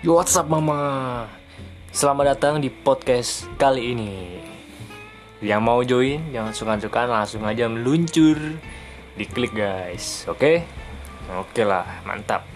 Yo what's up mama? Selamat datang di podcast kali ini. Yang mau join Jangan suka-suka langsung aja meluncur. Diklik guys. Oke? Oke lah mantap.